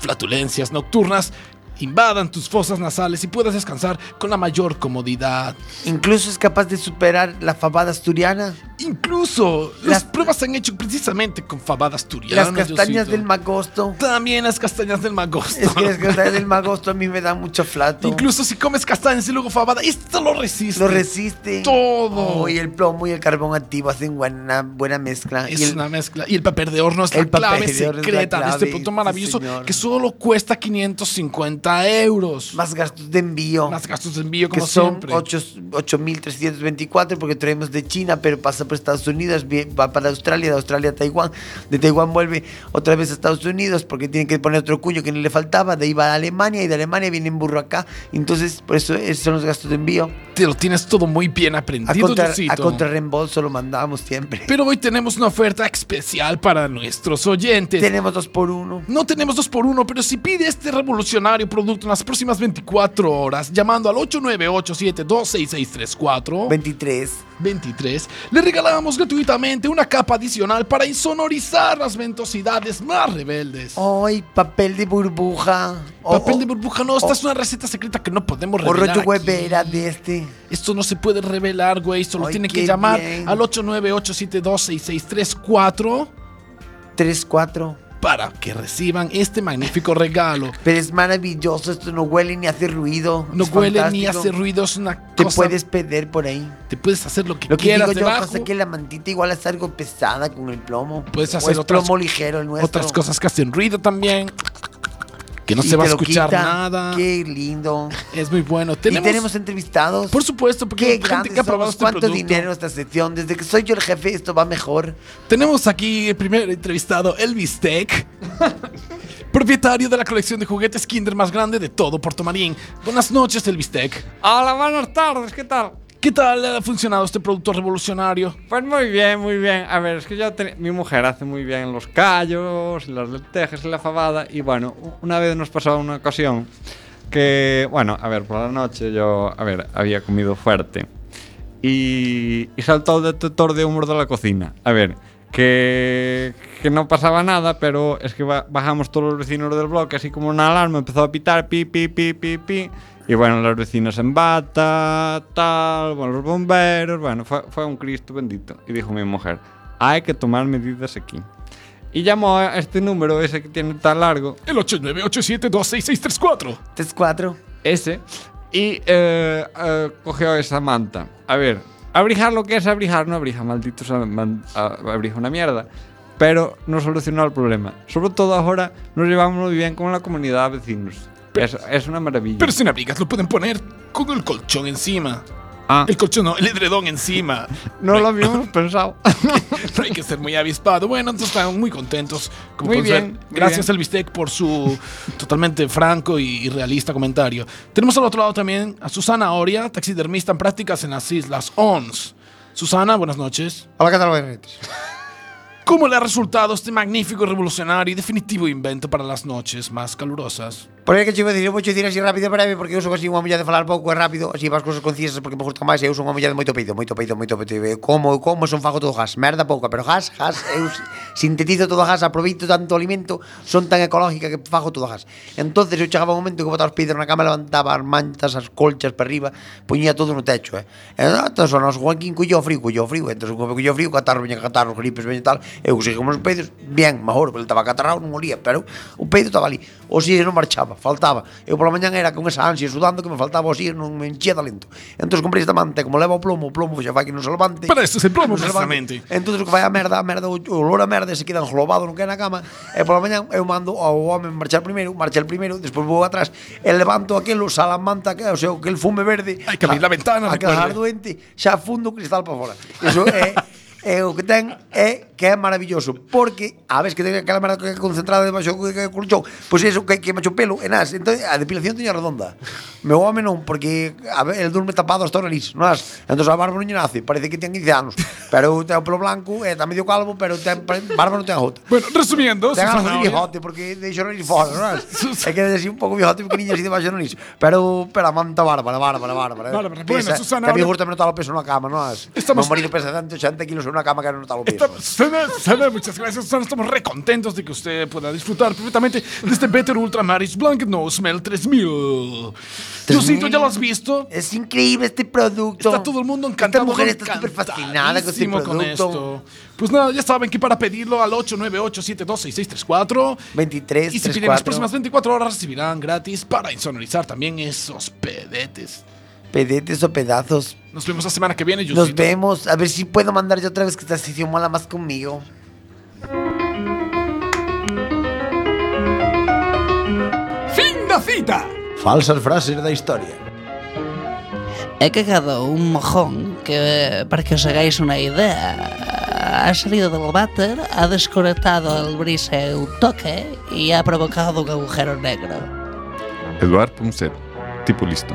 flatulencias nocturnas invadan tus fosas nasales y puedas descansar con la mayor comodidad. Incluso es capaz de superar la fabada asturiana. Incluso las, Las- pruebas se han hecho precisamente con fabada asturiana. Las castañas del magosto. También las castañas del magosto. Es que las castañas del magosto a mí me dan mucho flato. Incluso si comes castañas y luego fabada, esto lo resiste. Lo resiste. Todo. Oh, y el plomo y el carbón activo hacen buena, buena mezcla. Es y el- una mezcla. Y el papel de horno es la El papel clave de la secreta de este clave, producto maravilloso que solo cuesta 550 euros. Más gastos de envío. Más gastos de envío, que como son siempre. 8 8.324 porque traemos de China, pero pasa por Estados Unidos, va para Australia, de Australia a Taiwán, de Taiwán vuelve otra vez a Estados Unidos porque tiene que poner otro cuño que no le faltaba, de ahí va a Alemania y de Alemania viene en burro acá, entonces por eso esos son los gastos de envío. Te lo tienes todo muy bien A aprendido, contra, Josito. a contrarreembolso lo mandamos siempre. Pero hoy tenemos una oferta especial para nuestros oyentes. Tenemos dos por uno. No tenemos dos por uno, pero si pide este revolucionario producto en las próximas 24 horas, llamando al 898-26634 23. 23, le regalamos gratuitamente una capa adicional para insonorizar las ventosidades más rebeldes. Ay, papel de burbuja. O- Papel o- de burbuja, no, esta es una receta secreta que no podemos O revelar. rollo aquí. huevera de este. Esto no se puede revelar, güey. Solo Ay, tiene que llamar bien. al 898-726-6634 3, 4. Para que reciban este magnífico regalo. Pero es maravilloso, esto no huele ni hace ruido. No es huele ni hace ruido, es una Te cosa. puedes perder por ahí. Te puedes hacer lo que Lo que quieras digo yo debajo. pasa que la mantita igual es algo pesada con el plomo. Puedes O hacer es otras- plomo ligero el nuestro. Otras cosas que hacen ruido también. Que no Y se va a escuchar quita. nada. Qué lindo. Es muy bueno. Y Tenemos, tenemos entrevistados. por supuesto, porque Qué hay gente que ha probado somos. este ¿Cuánto producto. dinero en esta sección? Desde que soy yo el jefe, esto va mejor. Tenemos aquí el primer entrevistado, Elvis Tech. propietario de la colección de juguetes Kinder más grande de todo Puerto Marín. Buenas noches, Elvis Tech. Hola, buenas tardes, ¿qué tal? ¿Qué tal ha funcionado este producto revolucionario? Pues muy bien, muy bien. A ver, es que yo ten- mi mujer hace muy bien los callos, las lentejas y la fabada. Y bueno, una vez nos pasó una ocasión que, bueno, a ver, por la noche yo, a ver, había comido fuerte. Y, y saltó el detector de humo de la cocina. A ver, que, que no pasaba nada, pero es que ba- bajamos todos los vecinos del bloque, así como una alarma, empezó a pitar, pi, pi, pi, pi, pi. Y bueno, los vecinos en bata, tal, bueno, los bomberos, bueno, fue, fue un Cristo bendito. Y dijo mi mujer, hay que tomar medidas aquí. Y llamó a este número, ese que tiene tan largo, El 8987-26634. 3-4. ese, y eh, eh, cogió esa manta. A ver, abrijar lo que es abrijar, no abrija, maldito abrija una mierda. Pero no solucionó el problema. Sobre todo ahora nos llevamos muy bien con la comunidad de vecinos. Es, es una maravilla. Pero sin abrigas lo pueden poner con el colchón encima. Ah. El colchón, no, el edredón encima. No lo habíamos pensado. No hay que ser muy avispado. Bueno, entonces están muy contentos. Como Muy pueden ver. bien, muy Gracias, bien. Elvistec, por su totalmente franco y, y realista comentario. Tenemos al otro lado también a Susana Oria, taxidermista en prácticas en las Islas ONS. Susana, buenas noches. Hola, ¿qué tal? Buenas noches. ¿Cómo le ha resultado este magnífico, revolucionario y definitivo invento para las noches más calurosas? Por aí que che vou dicir, eu vou che dicir así rápido e breve porque eu son así unha muller de falar pouco e rápido, así vas cousas concisas porque me gusta máis, eu son unha muller de moito peido, moito peido, moito peido. Como, eu como, son fago todo gas, merda pouca, pero gas, gas, eu sintetizo todo gas, aproveito tanto alimento, son tan ecológica que fago todo gas. Entonces eu chegaba un momento que botaba os peidos na cama, levantaba as mantas, as colchas para arriba, poñía todo no techo, eh. E ah, entón, nos Joaquín cullo frío, cullo frío, entón, como cullo frío, catarro, veña catarro, gripes, veña tal, eu sei os peidos, bien, mejor, porque estaba catarrado, non olía, pero o peido estaba ali, o si non marchaba, faltaba. Eu pola mañan era con esa ansia sudando que me faltaba o xir, non me enchía de lento. Entón comprei esta manta, como leva o plomo, o plomo xa fai que non se levante. Pero isto se plomo, precisamente. Entón o que fai a merda, a merda, o olor a merda se queda englobado, non que na cama. E pola mañan eu mando ao home marchar primeiro, marcha el primeiro, despois vou atrás, e levanto aquilo, sala manta, que, o sea, aquel fume verde. Hai que abrir a, la ventana, Aquel a quedar xa fundo o cristal para fora. Eso é, é o que ten é que é maravilloso Porque, a vez que ten aquela que é concentrada debaixo que colchón Pois iso que, que macho pelo, e nas Entón, a depilación teña redonda Meu home non, porque a ver, el durme tapado hasta o nariz Non as Entón a barba non lle nace, parece que ten 15 anos Pero ten o pelo blanco, e está medio calvo Pero ten, barba non ten jota Bueno, resumiendo, Ten Susana de bigote, porque deixo o nariz fora, non es? É que así un pouco bigote pequeniño así debaixo do nariz Pero, pero a manta bárbara, bárbara, bárbara Bárbara. Pesa, Bueno, Susana, Tamén ahora- gusta notar o peso na cama, non es? Estamos- Meu marido pesa 180 kilos en unha cama que non nota o peso Estamos- Susana, Susana, muchas gracias, Susana. Estamos re contentos de que usted pueda disfrutar perfectamente de este Better Ultramaris Blanket No Smell 3000. Diosito, ¿ya lo has visto? Es increíble este producto. Está todo el mundo encantado. Esta mujer está súper fascinada con este con producto. esto. Pues nada, ya saben que para pedirlo al 898-726634 23, y si piden las próximas 24 horas recibirán gratis para insonorizar también esos pedetes. Pedetes o pedazos. Nos vemos la semana que viene, Nos Diosito. vemos. A ver si puedo mandar yo otra vez que esta sesión mola más conmigo. Fin da cita. Falsas frases da historia. He cagado un mojón que, para que os hagáis una idea, ha salido del váter, ha desconectado el brise un toque y ha provocado un agujero negro. Eduard Punset, tipo listo.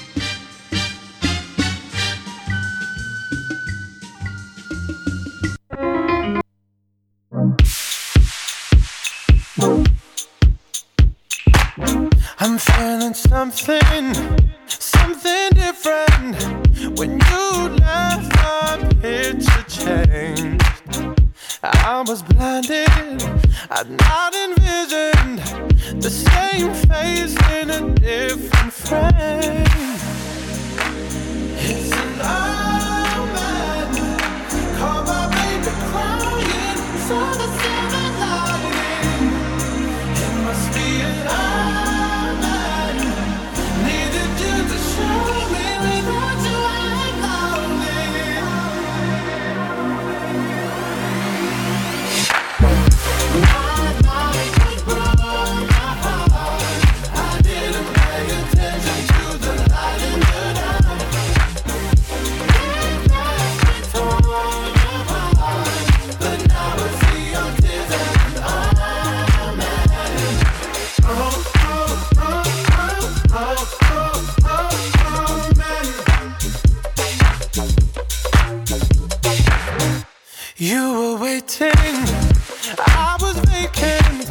I'm feeling something, something different. When you left, my picture changed. I was blinded, I'd not envisioned the same face in a different frame. It's an omen. Call my baby crying, saw the silver lining. It must be an omen. You were waiting, I was vacant.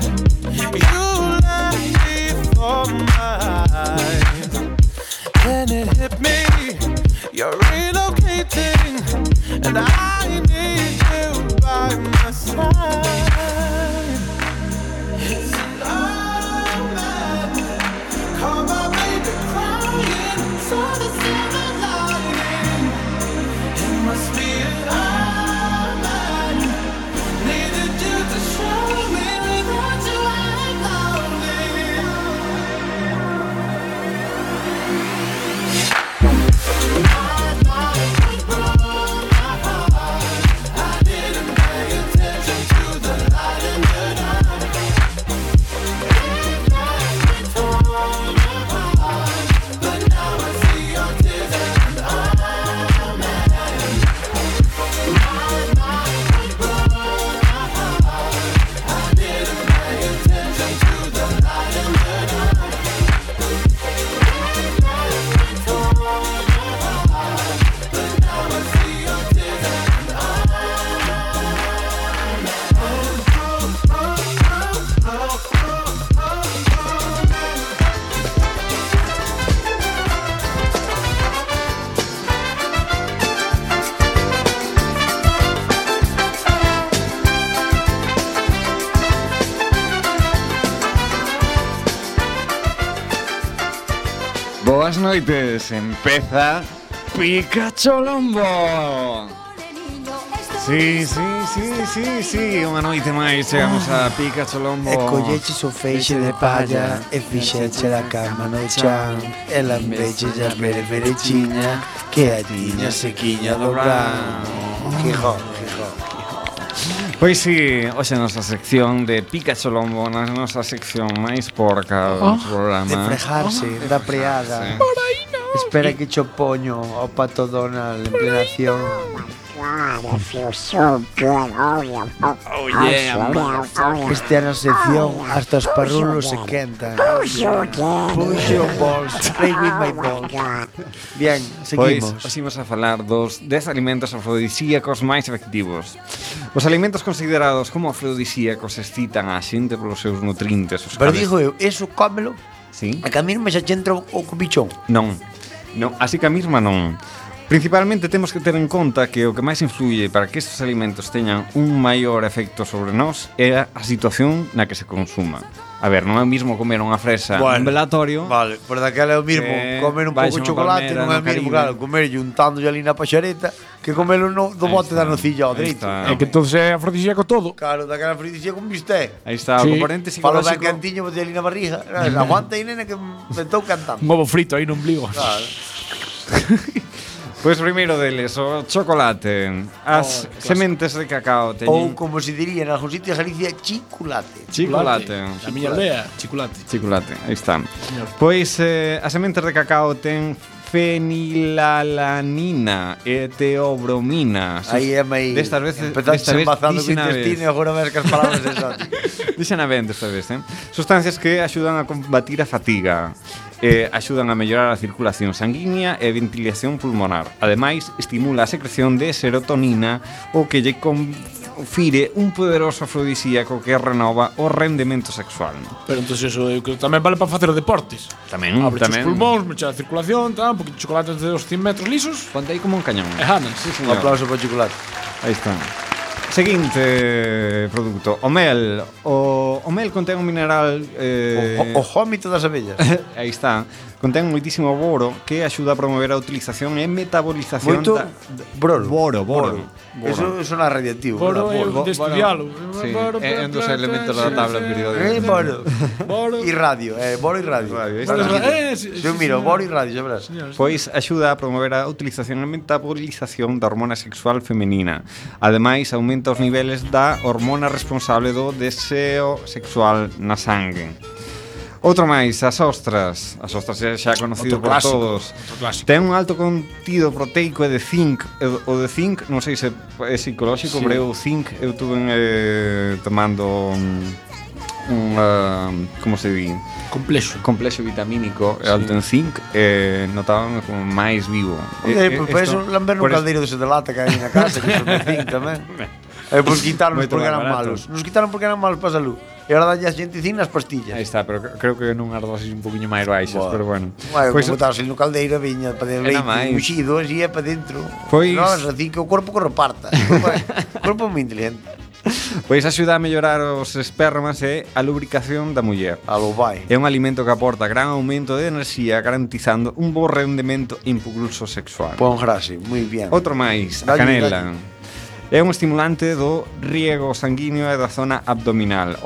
You left me for eyes. Then it hit me, you're relocating, empieza Pikachu Lombo. Sí, sí, sí, sí, sí, unha noite máis chegamos a Pikachu Lombo. E colleches o feixe de palla e fixeche la cama no chan e lambexelle as bereberechiña que a tiña sequiña do bran. Quijón, quijón. Pois si, sí, hoxe a nosa sección de Pikachu Lombo, Na nosa sección máis porca do oh, programa. De frejarse, oh, da preada. Espera que cho poño ao Pato Donald en plena acción. Oh yeah, este ano sección hasta os parrulos se quentan. Push your balls, play with my balls. Bien, pois, seguimos. Pois, imos a falar dos 10 alimentos afrodisíacos máis efectivos. Os alimentos considerados como afrodisíacos excitan a xente polos seus nutrintes. Os Pero cales... digo eu, eso cómelo Sí. A que a mí non me xa entra o bichón. Non. Non, así que a mesma non. Principalmente temos que ter en conta que o que máis influye para que estes alimentos teñan un maior efecto sobre nós é a situación na que se consuman. A ver, non é o mismo comer unha fresa bueno, nun velatorio Vale, por daquela é o mismo Comer un pouco de chocolate palmera, non é o mismo, claro Comer juntando ali na paxareta Que comerlo no, do bote da nocilla ao dereito É que entón é afrodisíaco todo. Claro, daquela afrodisíaco con bisté Aí está, sí. o componente psicológico Falo da cantiño, bote ali na barriga. Aguanta aí, nene, que me estou cantando. Un ovo frito aí no ombligo. Claro. Pois pues primeiro deles, o chocolate, as oh, sementes de cacao teñen... Ou como se diría en algún sitio de Galicia, chiculate. Chiculate. A miña aldea, chiculate. Chiculate, aí está. Pois eh, as sementes de cacao ten fenilalanina e teobromina. Aí é mai. Destas veces, destas veces dixen a vez. Dixen agora ver que as palabras exóticas. dixen a ben desta vez, eh? Sustancias que axudan a combatir a fatiga eh, axudan a mellorar a circulación sanguínea e a ventilación pulmonar. Ademais, estimula a secreción de serotonina, o que lle confire un poderoso afrodisíaco que renova o rendemento sexual. Pero entón eso eu creo que tamén vale para facer deportes. Tamén, Abre tamén. os pulmóns, mecha a circulación, tal, un poquito de chocolate de 200 metros lisos. Ponte aí como un cañón. E janas. Sí, un aplauso para o chocolate. Aí está. Seguinte eh, produto, o mel. O, o mel contén un mineral... Eh... O, o, o, jómito das abellas. Aí está contén moitísimo boro que axuda a promover a utilización e metabolización Moito da, brolo. Boro, boro, boro. Eso sona radiativo. Boro, boro é un de estudialo. Sí, é un dos elementos da tabla periódica. Eh, boro. boro. E radio, eh, boro e radio. radio. Eh, eu miro boro e radio, xa verás. Pois axuda a promover a utilización e metabolización da hormona sexual femenina. Ademais, aumenta os niveles da hormona responsable do deseo sexual na sangue. Outro máis, as ostras. As ostras é xa conocido outro por clásico, todos. Ten un alto contido proteico e de zinc. O de zinc, non sei se é psicolóxico, sí. pero o zinc eu tuve eh, tomando un, uh, como se di? Complexo. Complexo vitamínico sí. alto en zinc e eh, notábame como máis vivo. Oye, eh, eh, pues, esto, eso, lamber un caldeiro de de lata que hai na casa, que son de zinc tamén. Eh, pois quitaron porque eran barato. malos. Nos quitaron porque eran malos para salud. E ahora dalle a xente cin nas pastillas. Aí está, pero creo que nunhas dosis un poquinho máis baixas, Boa. pero bueno. Bueno, pois, como botarse no caldeiro viña para dentro leite, muxido, así é para dentro. Pois... Non, así que o corpo que reparta. O corpo, o corpo moi inteligente. Pois axuda a mellorar os espermas e a lubricación da muller. Alo vai. É un alimento que aporta gran aumento de enerxía garantizando un bo rendemento impulso sexual. Pon grase, moi bien. Outro máis, a canela. É un estimulante do riego sanguíneo e da zona abdominal.